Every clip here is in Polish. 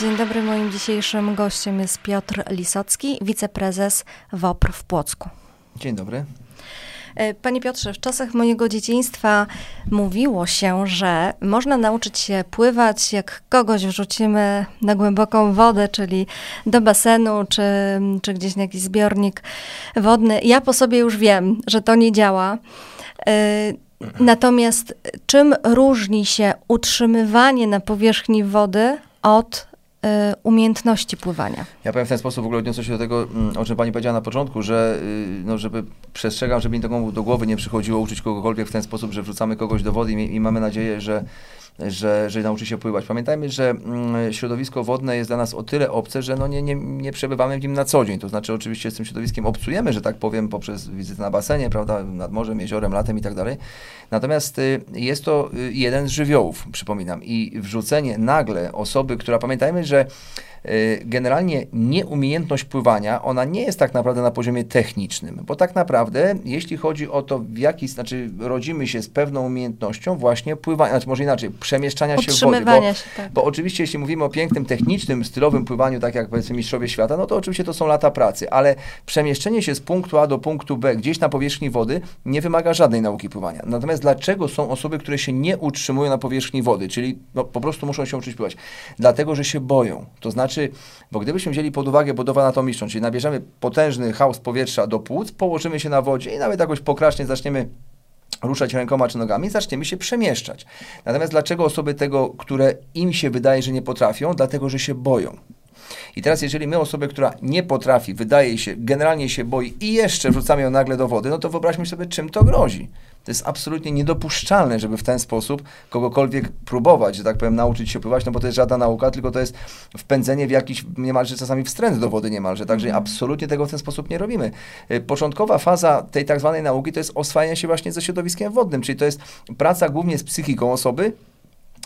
Dzień dobry, moim dzisiejszym gościem jest Piotr Lisocki, wiceprezes WOPR w Płocku. Dzień dobry. E, panie Piotrze, w czasach mojego dzieciństwa mówiło się, że można nauczyć się pływać, jak kogoś wrzucimy na głęboką wodę, czyli do basenu, czy, czy gdzieś na jakiś zbiornik wodny. Ja po sobie już wiem, że to nie działa. E, natomiast czym różni się utrzymywanie na powierzchni wody od umiejętności pływania. Ja powiem w ten sposób, w ogóle odniosę się do tego, mm, o czym pani powiedziała na początku, że y, no, żeby przestrzegam, żeby mi do, głowy nie przychodziło uczyć kogokolwiek w ten sposób, że wrzucamy kogoś do wody i, i mamy nadzieję, że że, że nauczy się pływać. Pamiętajmy, że mm, środowisko wodne jest dla nas o tyle obce, że no nie, nie, nie przebywamy w nim na co dzień. To znaczy oczywiście z tym środowiskiem obcujemy, że tak powiem, poprzez wizytę na basenie, prawda, nad morzem, jeziorem, latem i tak dalej. Natomiast y, jest to y, jeden z żywiołów, przypominam. I wrzucenie nagle osoby, która pamiętajmy, że Y, generalnie nieumiejętność pływania, ona nie jest tak naprawdę na poziomie technicznym, bo tak naprawdę, jeśli chodzi o to, w jaki, znaczy rodzimy się z pewną umiejętnością właśnie pływania, znaczy może inaczej, przemieszczania się w wodzie, bo, się, tak. bo oczywiście jeśli mówimy o pięknym, technicznym, stylowym pływaniu, tak jak powiedzmy mistrzowie świata, no to oczywiście to są lata pracy, ale przemieszczenie się z punktu A do punktu B gdzieś na powierzchni wody nie wymaga żadnej nauki pływania. Natomiast dlaczego są osoby, które się nie utrzymują na powierzchni wody, czyli no, po prostu muszą się uczyć pływać? Dlatego, że się boją. To znaczy, bo gdybyśmy wzięli pod uwagę budowę anatomiczną, czyli nabierzemy potężny chaos powietrza do płuc, położymy się na wodzie i nawet jakoś pokracznie zaczniemy ruszać rękoma czy nogami, zaczniemy się przemieszczać. Natomiast dlaczego osoby tego, które im się wydaje, że nie potrafią? Dlatego, że się boją. I teraz, jeżeli my osobę, która nie potrafi, wydaje się, generalnie się boi i jeszcze wrzucamy ją nagle do wody, no to wyobraźmy sobie, czym to grozi. To jest absolutnie niedopuszczalne, żeby w ten sposób kogokolwiek próbować, że tak powiem, nauczyć się pływać, no bo to jest żadna nauka, tylko to jest wpędzenie w jakiś niemalże czasami wstręt do wody niemalże. Także mm. absolutnie tego w ten sposób nie robimy. Y, początkowa faza tej tak zwanej nauki to jest oswajanie się właśnie ze środowiskiem wodnym, czyli to jest praca głównie z psychiką osoby,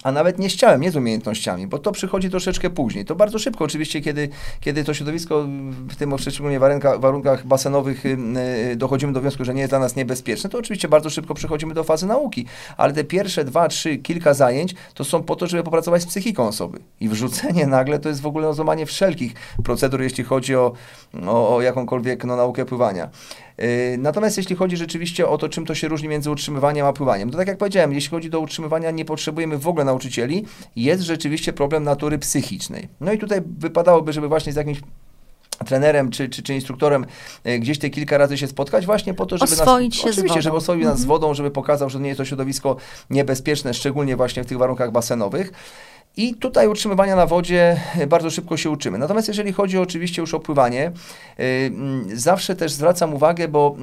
a nawet nie z ciałem, nie z umiejętnościami, bo to przychodzi troszeczkę później. To bardzo szybko oczywiście, kiedy, kiedy to środowisko, w tym szczególnie warunkach, warunkach basenowych y, dochodzimy do wniosku, że nie jest dla nas niebezpieczne, to oczywiście bardzo szybko przechodzimy do fazy nauki, ale te pierwsze dwa, trzy, kilka zajęć to są po to, żeby popracować z psychiką osoby. I wrzucenie nagle to jest w ogóle złamanie wszelkich procedur, jeśli chodzi o, o, o jakąkolwiek no, naukę pływania. Yy, natomiast jeśli chodzi rzeczywiście o to, czym to się różni między utrzymywaniem a pływaniem, to tak jak powiedziałem, jeśli chodzi do utrzymywania, nie potrzebujemy w ogóle nauczycieli, jest rzeczywiście problem natury psychicznej. No i tutaj wypadałoby, żeby właśnie z jakimś trenerem czy, czy, czy instruktorem yy, gdzieś te kilka razy się spotkać właśnie po to, żeby oswoić nas, się oczywiście, żeby oswoił nas z mhm. wodą, żeby pokazał, że nie jest to środowisko niebezpieczne, szczególnie właśnie w tych warunkach basenowych. I tutaj utrzymywania na wodzie e, bardzo szybko się uczymy. Natomiast jeżeli chodzi oczywiście już o pływanie, yy, zawsze też zwracam uwagę, bo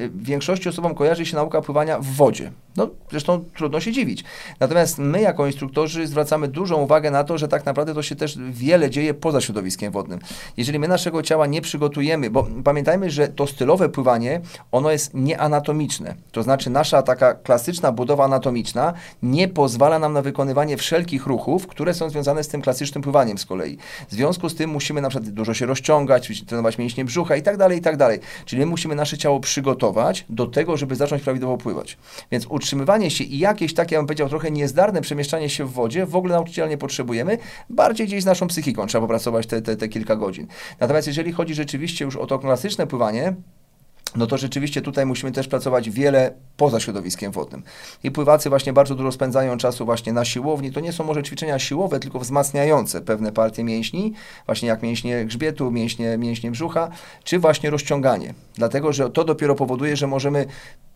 yy, większości osobom kojarzy się nauka pływania w wodzie. No, zresztą trudno się dziwić. Natomiast my jako instruktorzy zwracamy dużą uwagę na to, że tak naprawdę to się też wiele dzieje poza środowiskiem wodnym. Jeżeli my naszego ciała nie przygotujemy, bo pamiętajmy, że to stylowe pływanie, ono jest nieanatomiczne. To znaczy nasza taka klasyczna budowa anatomiczna nie pozwala nam na wykonywanie wszelkich ruchów, które są związane z tym klasycznym pływaniem z kolei. W związku z tym musimy na przykład dużo się rozciągać, trenować mięśnie brzucha i tak dalej, i tak dalej. Czyli my musimy nasze ciało przygotować do tego, żeby zacząć prawidłowo pływać. Więc utrzymywanie się i jakieś takie, ja bym powiedział, trochę niezdarne przemieszczanie się w wodzie, w ogóle nauczyciela nie potrzebujemy, bardziej gdzieś z naszą psychiką trzeba popracować te, te, te kilka godzin. Natomiast jeżeli chodzi rzeczywiście już o to klasyczne pływanie, no to rzeczywiście tutaj musimy też pracować wiele poza środowiskiem wodnym. I pływacy właśnie bardzo dużo spędzają czasu właśnie na siłowni. To nie są może ćwiczenia siłowe, tylko wzmacniające pewne partie mięśni, właśnie jak mięśnie grzbietu, mięśnie, mięśnie brzucha, czy właśnie rozciąganie. Dlatego, że to dopiero powoduje, że możemy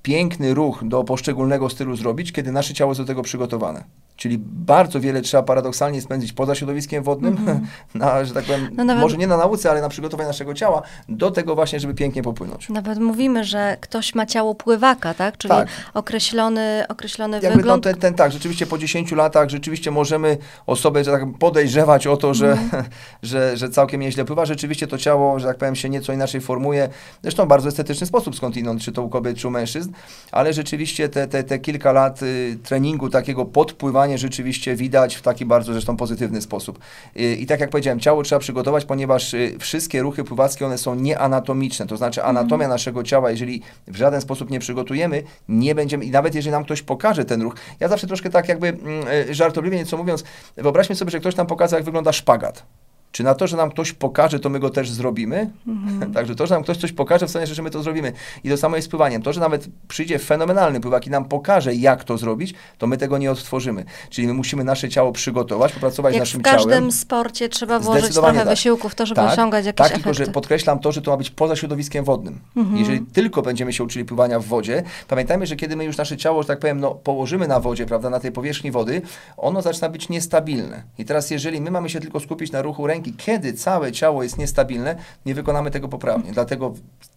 piękny ruch do poszczególnego stylu zrobić, kiedy nasze ciało jest do tego przygotowane. Czyli bardzo wiele trzeba paradoksalnie spędzić poza środowiskiem wodnym, mm -hmm. na, że tak powiem, no nawet, może nie na nauce, ale na przygotowanie naszego ciała do tego właśnie, żeby pięknie popłynąć. Nawet mówimy, że ktoś ma ciało pływaka, tak? Czyli tak. określony, określony Jakby wygląd. No ten, ten, tak, rzeczywiście po 10 latach rzeczywiście możemy osobę, że tak podejrzewać o to, że, mm -hmm. że, że całkiem nieźle pływa. Rzeczywiście to ciało, że tak powiem, się nieco inaczej formuje. Zresztą w bardzo estetyczny sposób skądinąd, czy to u kobiet, czy u mężczyzn, ale rzeczywiście te, te, te kilka lat y, treningu takiego podpływania rzeczywiście widać w taki bardzo zresztą pozytywny sposób. I, tak jak powiedziałem, ciało trzeba przygotować, ponieważ y, wszystkie ruchy pływackie, one są nieanatomiczne, to znaczy anatomia naszego ciała, jeżeli w żaden sposób nie przygotujemy, nie będziemy, i nawet jeżeli nam ktoś pokaże ten ruch, ja zawsze troszkę tak jakby mm, y, żartobliwie nieco mówiąc, wyobraźmy sobie, że ktoś nam pokaże, jak wygląda szpagat. Czy na to, że nam ktoś pokaże, to my go też zrobimy? Mhm. Także to, że nam ktoś coś pokaże, w sensie, że my to zrobimy. I to samo jest z pływaniem. To, że nawet przyjdzie fenomenalny pływak i nam pokaże, jak to zrobić, to my tego nie odtworzymy. Czyli my musimy nasze ciało przygotować, popracować jak naszym ciałem. w każdym sporcie trzeba włożyć trochę tak. wysiłku w to, żeby tak, osiągać jakieś Tak, efekty. tylko że podkreślam to, że to ma być poza środowiskiem wodnym. Mhm. Jeżeli tylko będziemy się uczyli pływania w wodzie, pamiętajmy, że kiedy my już nasze ciało, że tak powiem, no, położymy na wodzie, prawda, na tej powierzchni wody, ono zaczyna być niestabilne. I teraz, jeżeli my mamy się tylko skupić na ruchu ręki, kiedy całe ciało jest niestabilne, nie wykonamy tego poprawnie. Dlatego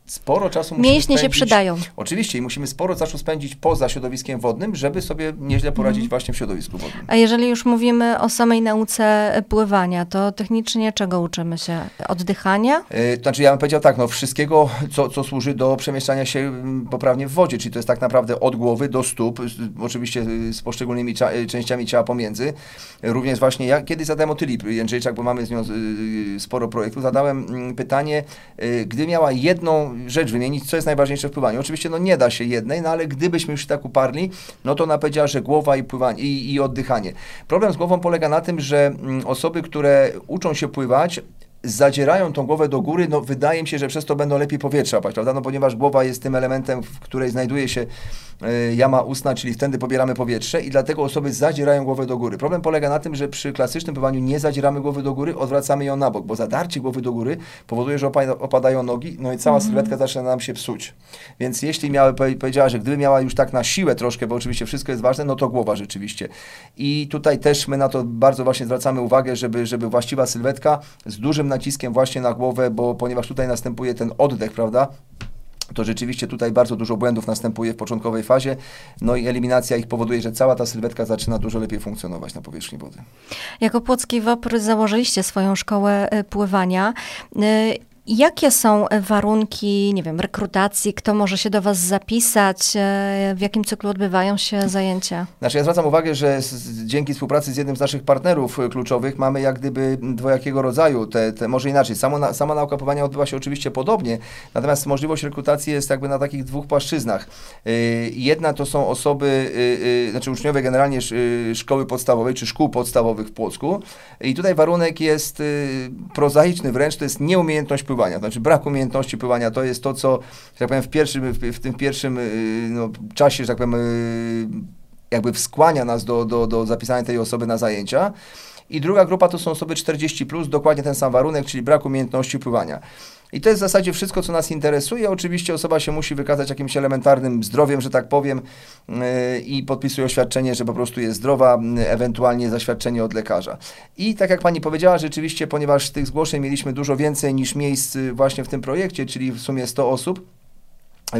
sporo czasu musimy Mięśnie spędzić, się przydają. Oczywiście i musimy sporo czasu spędzić poza środowiskiem wodnym, żeby sobie nieźle poradzić mhm. właśnie w środowisku wodnym. A jeżeli już mówimy o samej nauce pływania, to technicznie czego uczymy się? Oddychania? Yy, to znaczy ja bym powiedział tak, no wszystkiego, co, co służy do przemieszczania się mm, poprawnie w wodzie, czyli to jest tak naprawdę od głowy do stóp, oczywiście z poszczególnymi y, częściami ciała pomiędzy. Również właśnie ja kiedyś zadałem o Tyli Jędrzejczak, bo mamy z nią y, sporo projektów, zadałem mm, pytanie, y, gdy miała jedną rzecz wymienić, co jest najważniejsze w pływaniu. Oczywiście no nie da się jednej, no ale gdybyśmy już tak uparli, no to ona powiedziała, że głowa i pływanie i, i oddychanie. Problem z głową polega na tym, że mm, osoby, które uczą się pływać, zadzierają tą głowę do góry, no wydaje mi się, że przez to będą lepiej powietrza prawda? No ponieważ głowa jest tym elementem, w której znajduje się y, jama ustna, czyli wtedy pobieramy powietrze i dlatego osoby zadzierają głowę do góry. Problem polega na tym, że przy klasycznym pływaniu nie zadzieramy głowy do góry, odwracamy ją na bok, bo zadarcie głowy do góry powoduje, że opada, opadają nogi, no i cała mhm. sylwetka zaczyna nam się psuć. Więc jeśli miały, powiedziała, że gdyby miała już tak na siłę troszkę, bo oczywiście wszystko jest ważne, no to głowa rzeczywiście. I tutaj też my na to bardzo właśnie zwracamy uwagę, żeby, żeby właściwa sylwetka z dużym naciskiem właśnie na głowę, bo ponieważ tutaj następuje ten oddech, prawda? to rzeczywiście tutaj bardzo dużo błędów następuje w początkowej fazie, no i eliminacja ich powoduje, że cała ta sylwetka zaczyna dużo lepiej funkcjonować na powierzchni wody. Jako Płocki WOPR założyliście swoją szkołę e, pływania. E, Jakie są warunki, nie wiem, rekrutacji? Kto może się do Was zapisać? E, w jakim cyklu odbywają się zajęcia? Znaczy ja zwracam uwagę, że z, dzięki współpracy z jednym z naszych partnerów e, kluczowych mamy jak gdyby dwojakiego rodzaju, te, te może inaczej. Samo, sama nauka odbywa się oczywiście podobnie, natomiast możliwość rekrutacji jest jakby na takich dwóch płaszczyznach. Yy, jedna to są osoby, yy, yy, znaczy uczniowie generalnie szkoły podstawowej, czy szkół podstawowych w Płocku i tutaj warunek jest prozaiczny wręcz, to jest nieumiejętność pływania pływania. Znaczy brak umiejętności pływania to jest to, co, że tak powiem, w, pierwszym, w, w tym pierwszym y, no, czasie, że tak powiem, y, jakby wskłania nas do, do, do zapisania tej osoby na zajęcia. I druga grupa to są osoby 40, plus, dokładnie ten sam warunek, czyli brak umiejętności pływania. I to jest w zasadzie wszystko, co nas interesuje. Oczywiście osoba się musi wykazać jakimś elementarnym zdrowiem, że tak powiem, yy, i podpisuje oświadczenie, że po prostu jest zdrowa, yy, ewentualnie zaświadczenie od lekarza. I tak jak pani powiedziała, rzeczywiście, ponieważ tych zgłoszeń mieliśmy dużo więcej niż miejsc yy, właśnie w tym projekcie, czyli w sumie 100 osób,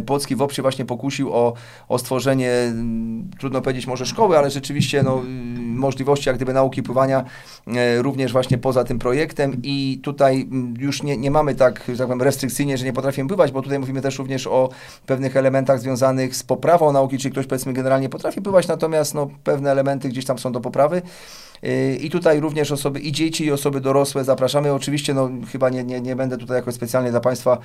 Polski WOP się właśnie pokusił o, o stworzenie, mm, trudno powiedzieć może szkoły, ale rzeczywiście no, mm, możliwości jak gdyby nauki pływania e, również właśnie poza tym projektem i tutaj mm, już nie, nie mamy tak, że tak powiem, restrykcyjnie, że nie potrafimy pływać, bo tutaj mówimy też również o pewnych elementach związanych z poprawą nauki, czyli ktoś powiedzmy generalnie potrafi pływać, natomiast no, pewne elementy gdzieś tam są do poprawy. Y, I tutaj również osoby, i dzieci, i osoby dorosłe zapraszamy. Oczywiście, no chyba nie, nie, nie będę tutaj jakoś specjalnie dla Państwa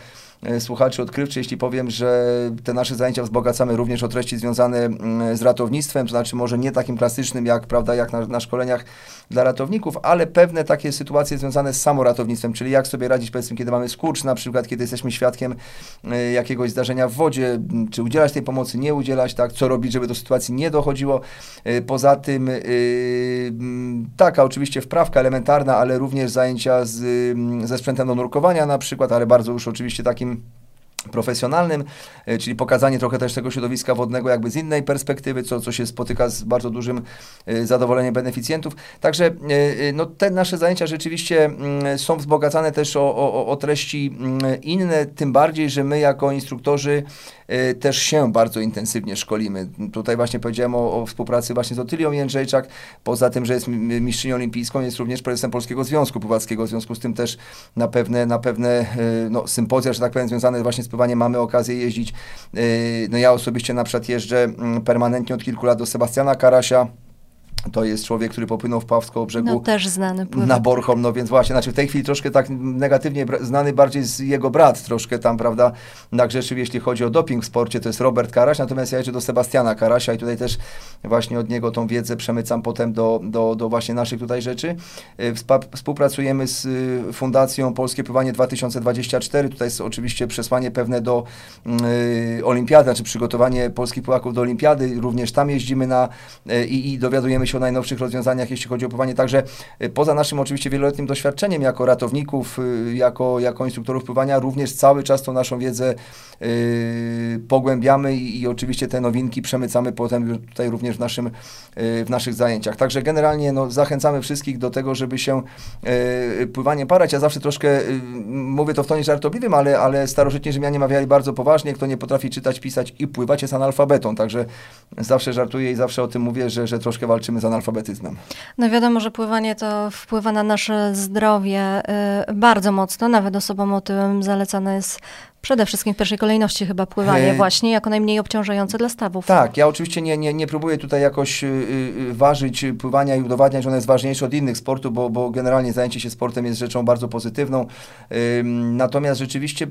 y, słuchaczy odkrywczy, jeśli powiem, że te nasze zajęcia wzbogacamy również o treści związane mm, z ratownictwem, to znaczy może nie takim klasycznym, jak, prawda, jak na, na szkoleniach dla ratowników, ale pewne takie sytuacje związane z samoratownictwem, czyli jak sobie radzić, powiedzmy, kiedy mamy skurcz, na przykład, kiedy jesteśmy świadkiem jakiegoś zdarzenia w wodzie, czy udzielać tej pomocy, nie udzielać, tak, co robić, żeby do sytuacji nie dochodziło. Poza tym, taka oczywiście wprawka elementarna, ale również zajęcia z, mm, ze sprzętem do nurkowania na przykład, ale bardzo już oczywiście takim profesjonalnym, e, czyli pokazanie trochę też tego środowiska wodnego jakby z innej perspektywy, co, co się spotyka z bardzo dużym e, zadowoleniem beneficjentów. Także e, no, te nasze zajęcia rzeczywiście mm, są wzbogacane też o, o, o treści mm, inne, tym bardziej, że my jako instruktorzy też się bardzo intensywnie szkolimy. Tutaj właśnie powiedziałem o, o współpracy właśnie z Otylią Jędrzejczak, poza tym, że jest mistrzynią olimpijską, jest również prezesem Polskiego Związku Pływackiego, w związku z tym też na pewne, na pewne no, sympozja, że tak powiem, związane właśnie z pływaniem mamy okazję jeździć. No ja osobiście na przykład jeżdżę mm, permanentnie od kilku lat do Sebastiana Karasia, to jest człowiek, który popłynął w Pawsko brzegu. No też znany pływak. Na Borchom, no więc właśnie, znaczy w tej chwili troszkę tak negatywnie znany bardziej z jego brat troszkę tam, prawda, nagrzeszył, jeśli chodzi o doping w sporcie, to jest Robert Karaś, natomiast ja jeżdżę do Sebastiana Karasia i tutaj też właśnie od niego tą wiedzę przemycam potem do, do, do właśnie naszych tutaj rzeczy. Y, współpracujemy z y, Fundacją Polskie Pływanie 2024, tutaj jest oczywiście przesłanie pewne do y, Olimpiady, znaczy przygotowanie polskich pływaków do Olimpiady, również tam jeździmy na y, i dowiadujemy się o najnowszych rozwiązaniach, jeśli chodzi o pływanie. Także y, poza naszym oczywiście wieloletnim doświadczeniem jako ratowników, y, jako, jako instruktorów pływania, również cały czas tą naszą wiedzę yy, pogłębiamy i, i, oczywiście te nowinki przemycamy potem tutaj również w, naszym, yy, w naszych zajęciach. Także generalnie no, zachęcamy wszystkich do tego, żeby się yy, pływaniem parać. Ja zawsze troszkę mówię to w tonie żartobliwym, ale, ale starożytni Rzymianie mawiali bardzo poważnie, kto nie potrafi czytać, pisać i pływać jest analfabetą. Także zawsze żartuję i zawsze o tym mówię, że, że troszkę walczymy z analfabetyzmem. No wiadomo, że pływanie to wpływa na nasze zdrowie y, bardzo mocno. Nawet osobom otyłym zalecane jest Przede wszystkim w pierwszej kolejności chyba pływanie właśnie, jako najmniej obciążające dla stawów. Tak, ja oczywiście nie, nie, nie próbuję tutaj jakoś y, y, ważyć pływania i udowadniać, że ono jest ważniejsze od innych sportów, bo, bo generalnie zajęcie się sportem jest rzeczą bardzo pozytywną. Y, natomiast rzeczywiście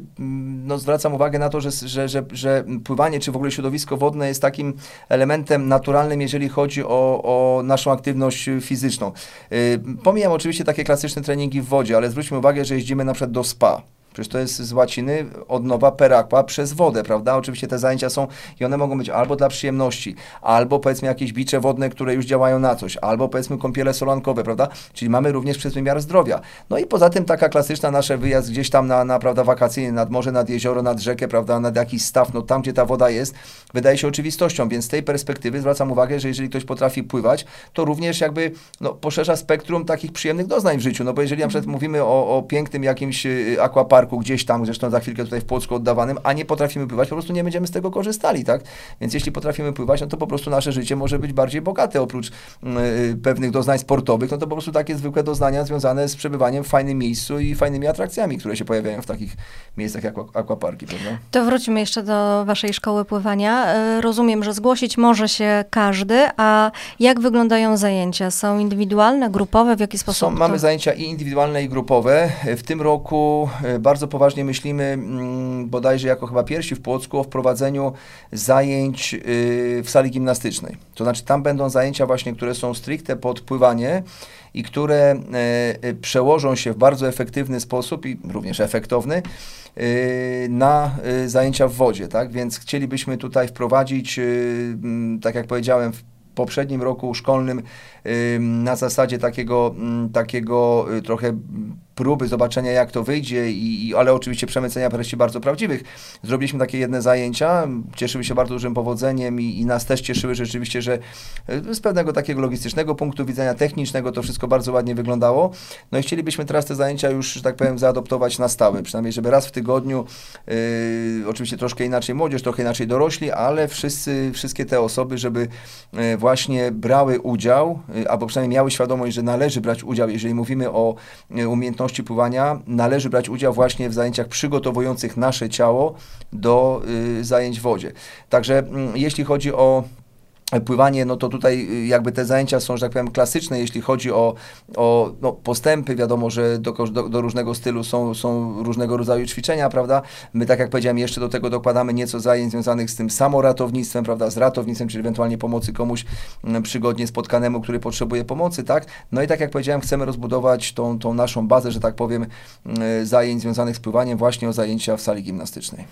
no, zwracam uwagę na to, że, że, że, że pływanie, czy w ogóle środowisko wodne jest takim elementem naturalnym, jeżeli chodzi o, o naszą aktywność fizyczną. Y, pomijam oczywiście takie klasyczne treningi w wodzie, ale zwróćmy uwagę, że jeździmy na przykład do spa. Przecież to jest z łaciny od nowa per aqua przez wodę, prawda? Oczywiście te zajęcia są i one mogą być albo dla przyjemności, albo powiedzmy jakieś bicze wodne, które już działają na coś, albo powiedzmy kąpiele solankowe, prawda? Czyli mamy również przez wymiar zdrowia. No i poza tym taka klasyczna nasza wyjazd gdzieś tam na, na prawda, wakacyjny, nad morze, nad jezioro, nad rzekę, prawda, nad jakiś staw, no tam, gdzie ta woda jest, wydaje się oczywistością, więc z tej perspektywy zwracam uwagę, że jeżeli ktoś potrafi pływać, to również jakby no, poszerza spektrum takich przyjemnych doznań w życiu, no bo jeżeli na przykład mówimy o, o pięknym jakimś y, aquaparku, parku gdzieś tam, zresztą za chwilkę tutaj w Płocku oddawanym, a nie potrafimy pływać, po prostu nie będziemy z tego korzystali, tak? Więc jeśli potrafimy pływać, no to po prostu nasze życie może być bardziej bogate, oprócz yy, pewnych doznań sportowych, no to po prostu takie zwykłe doznania związane z przebywaniem w fajnym miejscu i fajnymi atrakcjami, które się pojawiają w takich miejscach jak akwaparki, prawda? To wróćmy jeszcze do waszej szkoły pływania. E, rozumiem, że zgłosić może się każdy, a jak wyglądają zajęcia? Są indywidualne, grupowe, w jaki sposób? Są, mamy zajęcia i indywidualne, i grupowe. W tym roku e, bardzo poważnie myślimy, mm, bodajże jako chyba pierwsi w Płocku, o wprowadzeniu zajęć y, w sali gimnastycznej. To znaczy tam będą zajęcia właśnie, które są stricte pod pływanie i które e, e, przełożą się w bardzo efektywny sposób i również efektowny e, na zajęcia w wodzie, tak? Więc chcielibyśmy tutaj wprowadzić, tak jak powiedziałem, w poprzednim roku szkolnym na zasadzie takiego, takiego trochę próby zobaczenia, jak to wyjdzie, i, i, ale oczywiście przemycenia treści bardzo prawdziwych. Zrobiliśmy takie jedne zajęcia, cieszyły się bardzo dużym powodzeniem i, i nas też cieszyły rzeczywiście, że e, z pewnego takiego logistycznego punktu widzenia technicznego to wszystko bardzo ładnie wyglądało. No i chcielibyśmy teraz te zajęcia już, że tak powiem, zaadoptować na stałe, przynajmniej żeby raz w tygodniu, yy, oczywiście troszkę inaczej młodzież, trochę inaczej dorośli, ale wszyscy, wszystkie te osoby, żeby yy, właśnie brały udział, albo przynajmniej miały świadomość, że należy brać udział, jeżeli mówimy o umiejętności umiejętności pływania należy brać udział właśnie w zajęciach przygotowujących nasze ciało do y, zajęć w wodzie. Także mm, jeśli chodzi o pływanie, no to tutaj y, jakby te zajęcia są, że tak powiem, klasyczne, jeśli chodzi o, o no, postępy, wiadomo, że do, do, do, różnego stylu są, są różnego rodzaju ćwiczenia, prawda? My, tak jak powiedziałem, jeszcze do tego dokładamy nieco zajęć związanych z tym samoratownictwem, prawda, z ratownictwem, czyli ewentualnie pomocy komuś przygodnie spotkanemu, który potrzebuje pomocy, tak? No i tak jak powiedziałem, chcemy rozbudować tą, tą naszą bazę, że tak powiem, zajęć związanych z pływaniem właśnie o zajęcia w sali gimnastycznej.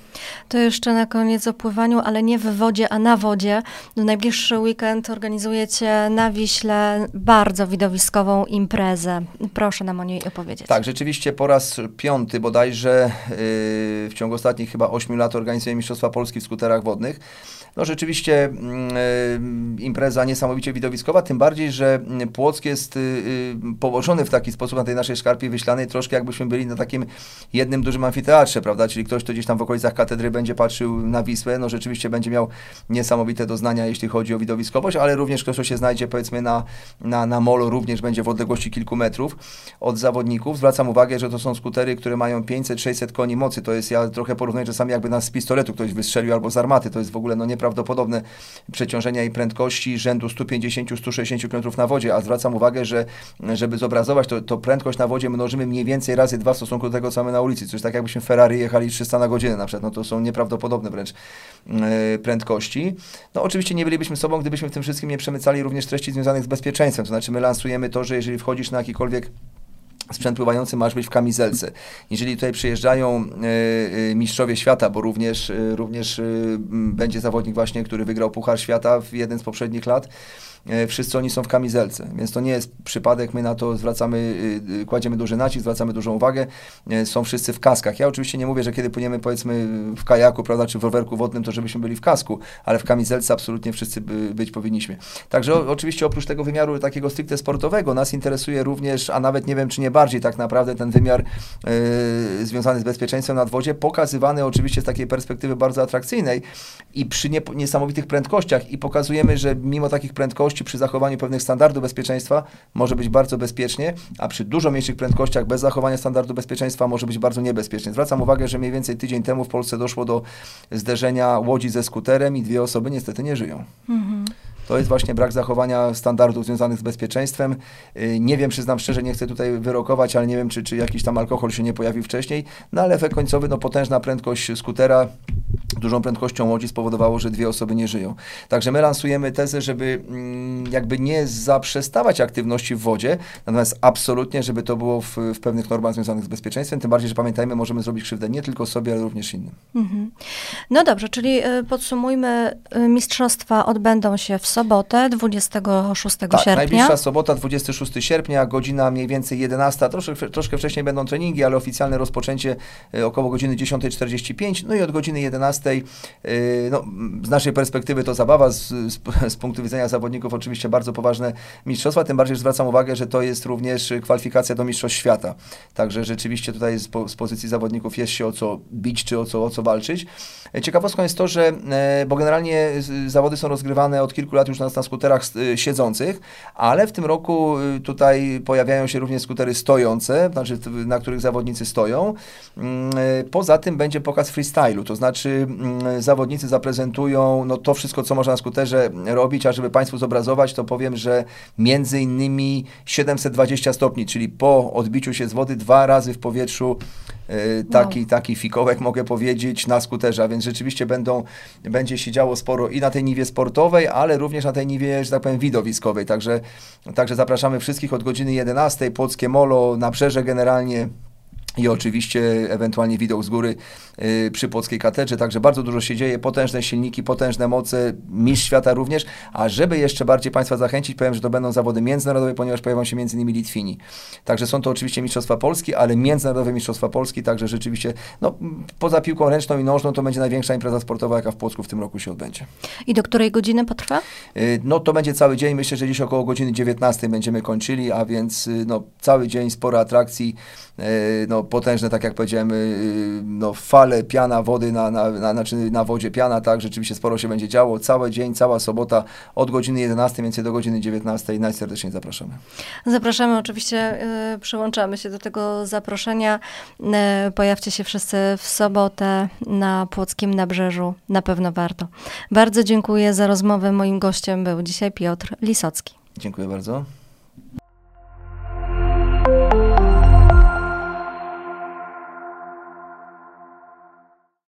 To jeszcze na koniec o pływaniu, ale nie w wodzie, a na wodzie. Do najbliższego najbliższy weekend organizujecie na Wiśle bardzo widowiskową imprezę. Proszę nam o niej opowiedzieć. Tak, rzeczywiście po raz piąty bodajże yy, w ciągu ostatnich chyba ośmiu lat organizujemy Mistrzostwa Polski w skuterach wodnych. No rzeczywiście yy, impreza niesamowicie widowiskowa, tym bardziej, że Płock jest yy, położony w taki sposób na tej naszej szkarpie wyślanej, troszkę jakbyśmy byli na takim jednym dużym amfiteatrze, prawda? Czyli ktoś, kto gdzieś tam w okolicach katedry będzie patrzył na Wisłę, no rzeczywiście będzie miał niesamowite doznania, jeśli chodzi o widowiskowość, ale również ktoś, kto się znajdzie powiedzmy na, na, na molo, również będzie w odległości kilku metrów od zawodników. Zwracam uwagę, że to są skutery, które mają 500-600 koni mocy. To jest, ja trochę porównuję czasami jakby nas z pistoletu ktoś wystrzelił albo z armaty. To jest w ogóle no, nie, nieprawdopodobne przeciążenia i prędkości rzędu 150-160 km na wodzie, a zwracam uwagę, że żeby zobrazować, to, to prędkość na wodzie mnożymy mniej więcej razy dwa w stosunku do tego, co mamy na ulicy. Coś tak jakbyśmy Ferrari jechali 300 na godzinę na przykład, no to są nieprawdopodobne wręcz yy, prędkości. No oczywiście nie bylibyśmy sobą, gdybyśmy w tym wszystkim nie przemycali również treści związanych z bezpieczeństwem, to znaczy my lansujemy to, że jeżeli wchodzisz na jakikolwiek sprzęt pływający masz być w kamizelce. Jeżeli tutaj przyjeżdżają y, y, mistrzowie świata, bo również, y, również będzie zawodnik właśnie, który wygrał Puchar Świata w jeden z poprzednich lat, wszyscy oni są w kamizelce, więc to nie jest przypadek, my na to zwracamy, y, y, kładziemy duży nacisk, zwracamy dużą uwagę, e, są wszyscy w kaskach. Ja oczywiście nie mówię, że kiedy płyniemy powiedzmy w kajaku, prawda, czy w rowerku wodnym, to żebyśmy byli w kasku, ale w kamizelce absolutnie wszyscy być powinniśmy. Także o, oczywiście oprócz tego wymiaru takiego stricte sportowego, nas interesuje również, a nawet nie wiem, czy nie bardziej tak naprawdę ten wymiar yy, związany z bezpieczeństwem nad wodzie, pokazywany oczywiście z takiej perspektywy bardzo atrakcyjnej i przy nie, niesamowitych prędkościach i pokazujemy, że mimo takich prędkości przy zachowaniu pewnych standardów bezpieczeństwa może być bardzo bezpiecznie, a przy dużo mniejszych prędkościach bez zachowania standardu bezpieczeństwa może być bardzo niebezpiecznie. Zwracam uwagę, że mniej więcej tydzień temu w Polsce doszło do zderzenia łodzi ze skuterem i dwie osoby niestety nie żyją. Mhm. To jest właśnie brak zachowania standardów związanych z bezpieczeństwem. Y, nie wiem, przyznam szczerze, nie chcę tutaj wyrokować, ale nie wiem, czy, czy jakiś tam alkohol się nie pojawił wcześniej, no ale efekt końcowy, no potężna prędkość skutera, dużą prędkością łodzi spowodowało, że dwie osoby nie żyją. Także my lansujemy tezę, żeby mm, jakby nie zaprzestawać aktywności w wodzie, natomiast absolutnie, żeby to było w, w pewnych normach związanych z bezpieczeństwem, tym bardziej, że pamiętajmy, możemy zrobić krzywdę nie tylko sobie, ale również innym. Mhm. No dobrze, czyli y, podsumujmy, y, mistrzostwa odbędą się w sobotę, 26 tak, sierpnia. najbliższa sobota, 26 sierpnia, godzina mniej więcej 11, troszkę, troszkę wcześniej będą treningi, ale oficjalne rozpoczęcie y, około godziny 10.45, no i od godziny 11, y, no, z naszej perspektywy to zabawa, z, z, z, punktu widzenia zawodników oczywiście bardzo poważne mistrzostwa, tym bardziej, że zwracam uwagę, że to jest również kwalifikacja do Mistrzostw Świata. Także rzeczywiście tutaj z, z pozycji zawodników jest się o co bić, czy o co, o co walczyć. Ciekawostką jest to, że, e, bo generalnie zawody są rozgrywane od kilku lat już na, na skuterach e, siedzących, ale w tym roku e, tutaj pojawiają się również skutery stojące, znaczy na których zawodnicy stoją. Mm, poza tym będzie pokaz freestylu, to znaczy mm, zawodnicy zaprezentują no, to wszystko, co można na skuterze robić, a żeby Państwu zobrazować, to powiem, że między innymi 720 stopni, czyli po odbiciu się z wody dwa razy w powietrzu taki, taki fikołek mogę powiedzieć na skuterze, a więc rzeczywiście będą, będzie się działo sporo i na tej niwie sportowej, ale również na tej niwie, że tak powiem, widowiskowej. Także, także zapraszamy wszystkich od godziny 11, Płockie Molo, Nabrzeże generalnie, i oczywiście ewentualnie widok z góry yy, przy Płockiej Katedrze, także bardzo dużo się dzieje, potężne silniki, potężne moce, mistrz świata również, a żeby jeszcze bardziej Państwa zachęcić, powiem, że to będą zawody międzynarodowe, ponieważ pojawią się między innymi Litwini. Także są to oczywiście Mistrzostwa Polski, ale międzynarodowe Mistrzostwa Polski, także rzeczywiście, no poza piłką ręczną i nożną, to będzie największa impreza sportowa, jaka w Płocku w tym roku się odbędzie. I do której godziny potrwa? Yy, no to będzie cały dzień, myślę, że dziś około godziny 19 będziemy kończyli, a więc yy, no cały dzień sporo atrakcji, yy, no potężne, tak jak powiedziałem, y, no, fale, piana wody na, na, na, znaczy na wodzie, piana, tak, rzeczywiście sporo się będzie działo. Cały dzień, cała sobota od godziny 11, więcej do godziny 19. Najserdeczniej zapraszamy. Zapraszamy, oczywiście y, przyłączamy się do tego zaproszenia. Y, pojawcie się wszyscy w sobotę na Płockim Nabrzeżu. Na pewno warto. Bardzo dziękuję za rozmowę. Moim gościem był dzisiaj Piotr Lisocki. Dziękuję bardzo.